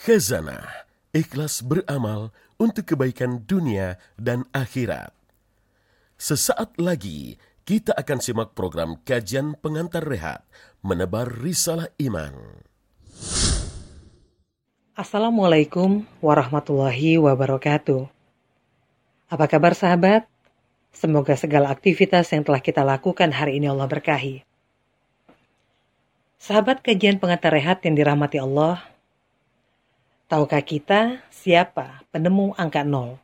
Khazanah, ikhlas beramal untuk kebaikan dunia dan akhirat. Sesaat lagi kita akan simak program kajian pengantar rehat, menebar risalah iman. Assalamualaikum warahmatullahi wabarakatuh. Apa kabar sahabat? Semoga segala aktivitas yang telah kita lakukan hari ini Allah berkahi. Sahabat kajian pengantar rehat yang dirahmati Allah, tahukah kita siapa penemu angka nol?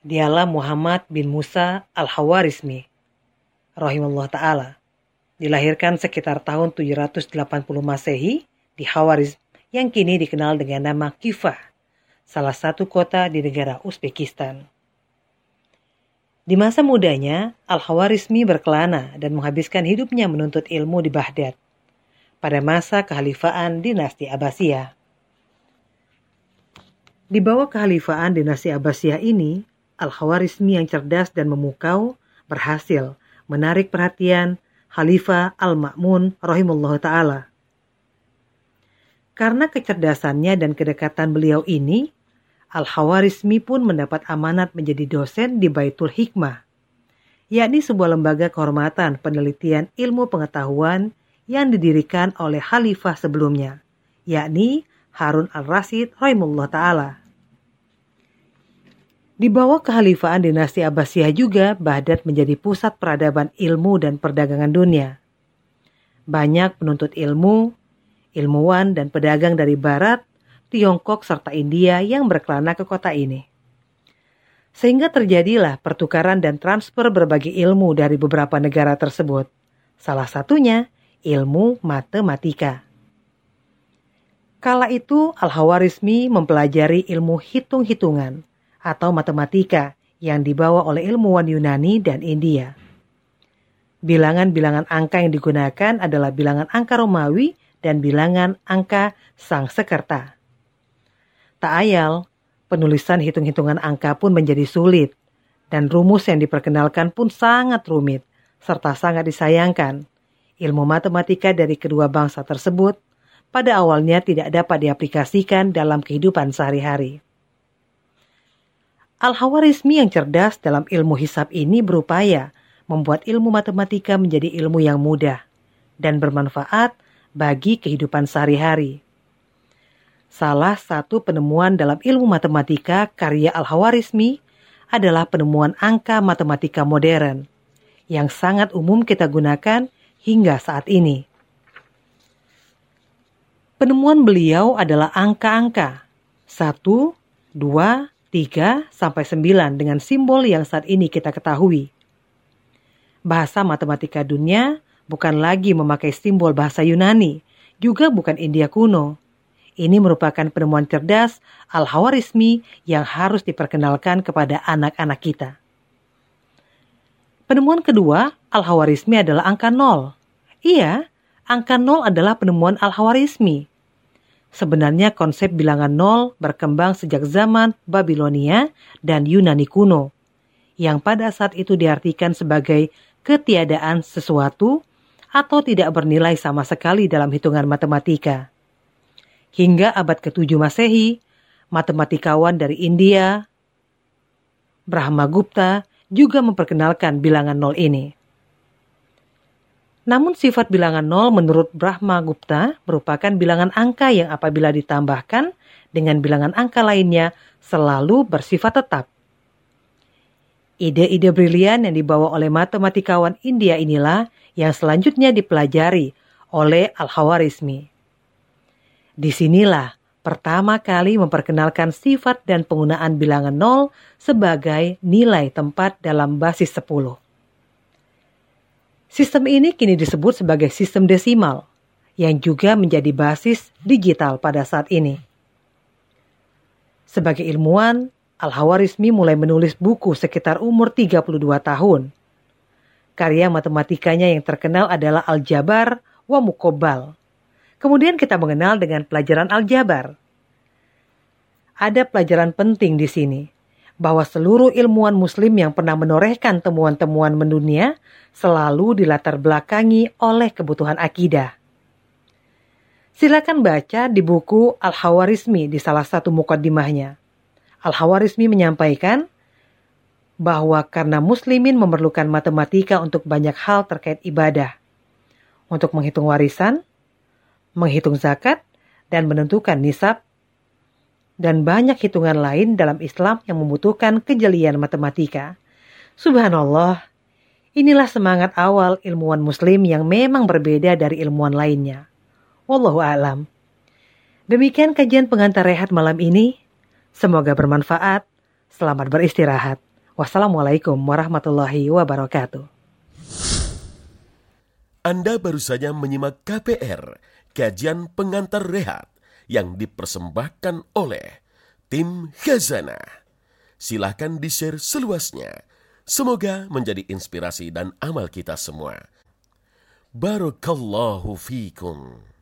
Dialah Muhammad bin Musa al-Hawarizmi, rahimahullah ta'ala. Dilahirkan sekitar tahun 780 Masehi di Hawarizm yang kini dikenal dengan nama Kifah, salah satu kota di negara Uzbekistan. Di masa mudanya, Al-Hawarizmi berkelana dan menghabiskan hidupnya menuntut ilmu di Baghdad pada masa kehalifaan dinasti Abbasiyah. Di bawah kehalifaan dinasti Abbasiyah ini, Al-Khawarizmi yang cerdas dan memukau berhasil menarik perhatian Khalifah Al-Ma'mun rahimullah ta'ala. Karena kecerdasannya dan kedekatan beliau ini, Al-Khawarizmi pun mendapat amanat menjadi dosen di Baitul Hikmah, yakni sebuah lembaga kehormatan penelitian ilmu pengetahuan yang didirikan oleh khalifah sebelumnya, yakni Harun al-Rasyid rahimullah ta'ala. Di bawah kehalifaan dinasti Abbasiyah juga, Baghdad menjadi pusat peradaban ilmu dan perdagangan dunia. Banyak penuntut ilmu, ilmuwan, dan pedagang dari Barat, Tiongkok, serta India yang berkelana ke kota ini. Sehingga terjadilah pertukaran dan transfer berbagai ilmu dari beberapa negara tersebut. Salah satunya ilmu matematika. Kala itu Al-Hawarizmi mempelajari ilmu hitung-hitungan atau matematika yang dibawa oleh ilmuwan Yunani dan India. Bilangan-bilangan angka yang digunakan adalah bilangan angka Romawi dan bilangan angka Sang Sekerta. Tak ayal, penulisan hitung-hitungan angka pun menjadi sulit, dan rumus yang diperkenalkan pun sangat rumit, serta sangat disayangkan. Ilmu matematika dari kedua bangsa tersebut pada awalnya tidak dapat diaplikasikan dalam kehidupan sehari-hari. Al-Hawarizmi yang cerdas dalam ilmu hisab ini berupaya membuat ilmu matematika menjadi ilmu yang mudah dan bermanfaat bagi kehidupan sehari-hari. Salah satu penemuan dalam ilmu matematika karya Al-Hawarizmi adalah penemuan angka matematika modern yang sangat umum kita gunakan hingga saat ini. Penemuan beliau adalah angka-angka 1, 2, 3 sampai 9 dengan simbol yang saat ini kita ketahui. Bahasa matematika dunia bukan lagi memakai simbol bahasa Yunani, juga bukan India kuno. Ini merupakan penemuan cerdas Al-Hawarizmi yang harus diperkenalkan kepada anak-anak kita. Penemuan kedua, Al-Hawarizmi adalah angka nol. Iya, angka nol adalah penemuan Al-Hawarizmi. Sebenarnya konsep bilangan nol berkembang sejak zaman Babilonia dan Yunani kuno, yang pada saat itu diartikan sebagai ketiadaan sesuatu atau tidak bernilai sama sekali dalam hitungan matematika. Hingga abad ke-7 Masehi, matematikawan dari India, Brahma Gupta, juga memperkenalkan bilangan nol ini. Namun sifat bilangan nol menurut Brahma Gupta merupakan bilangan angka yang apabila ditambahkan dengan bilangan angka lainnya selalu bersifat tetap. Ide-ide brilian yang dibawa oleh matematikawan India inilah yang selanjutnya dipelajari oleh Al-Hawarizmi. Di sinilah pertama kali memperkenalkan sifat dan penggunaan bilangan nol sebagai nilai tempat dalam basis 10. Sistem ini kini disebut sebagai sistem desimal, yang juga menjadi basis digital pada saat ini. Sebagai ilmuwan, Al-Hawarizmi mulai menulis buku sekitar umur 32 tahun. Karya matematikanya yang terkenal adalah Al-Jabar wa Mukobal. Kemudian kita mengenal dengan pelajaran Al-Jabar. Ada pelajaran penting di sini, bahwa seluruh ilmuwan muslim yang pernah menorehkan temuan-temuan mendunia selalu dilatar belakangi oleh kebutuhan akidah. Silakan baca di buku Al-Hawarizmi di salah satu mukaddimahnya. Al-Hawarizmi menyampaikan bahwa karena muslimin memerlukan matematika untuk banyak hal terkait ibadah. Untuk menghitung warisan, menghitung zakat, dan menentukan nisab, dan banyak hitungan lain dalam Islam yang membutuhkan kejelian matematika. Subhanallah, inilah semangat awal ilmuwan muslim yang memang berbeda dari ilmuwan lainnya. Wallahu a'lam. Demikian kajian pengantar rehat malam ini. Semoga bermanfaat. Selamat beristirahat. Wassalamualaikum warahmatullahi wabarakatuh. Anda baru saja menyimak KPR, kajian pengantar rehat yang dipersembahkan oleh tim Khazana. Silahkan di-share seluasnya. Semoga menjadi inspirasi dan amal kita semua. Barakallahu fikum.